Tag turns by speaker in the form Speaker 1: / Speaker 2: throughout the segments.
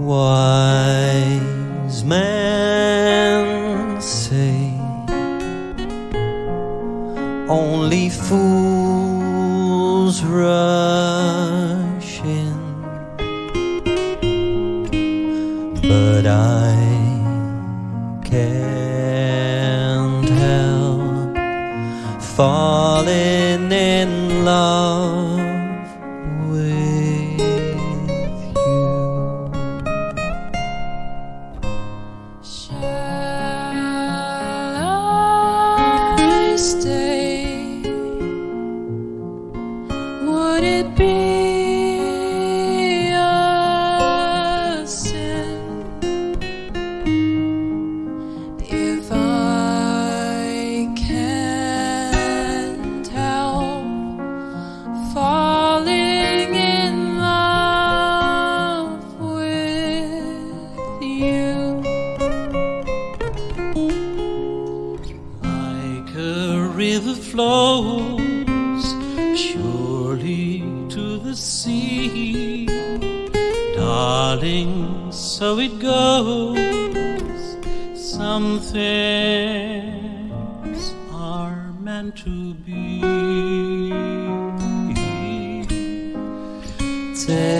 Speaker 1: Wise men say only fools rush in, but I can't help falling in love
Speaker 2: stay? Would it be
Speaker 1: river flows surely to the sea, darling, so it goes. Some things are meant to be. Take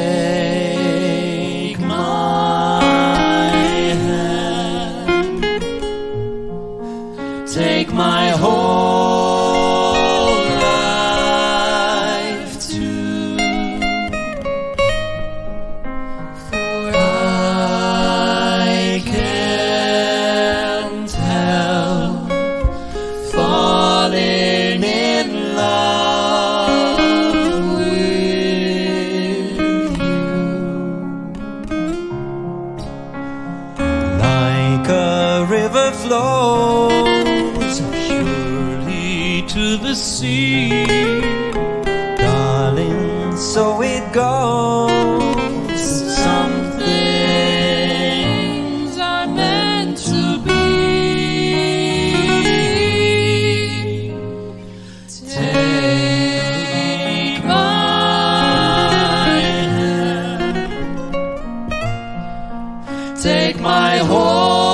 Speaker 1: the sea, darling, so it goes. Some things
Speaker 2: are meant to be. Take my hand,
Speaker 1: take my whole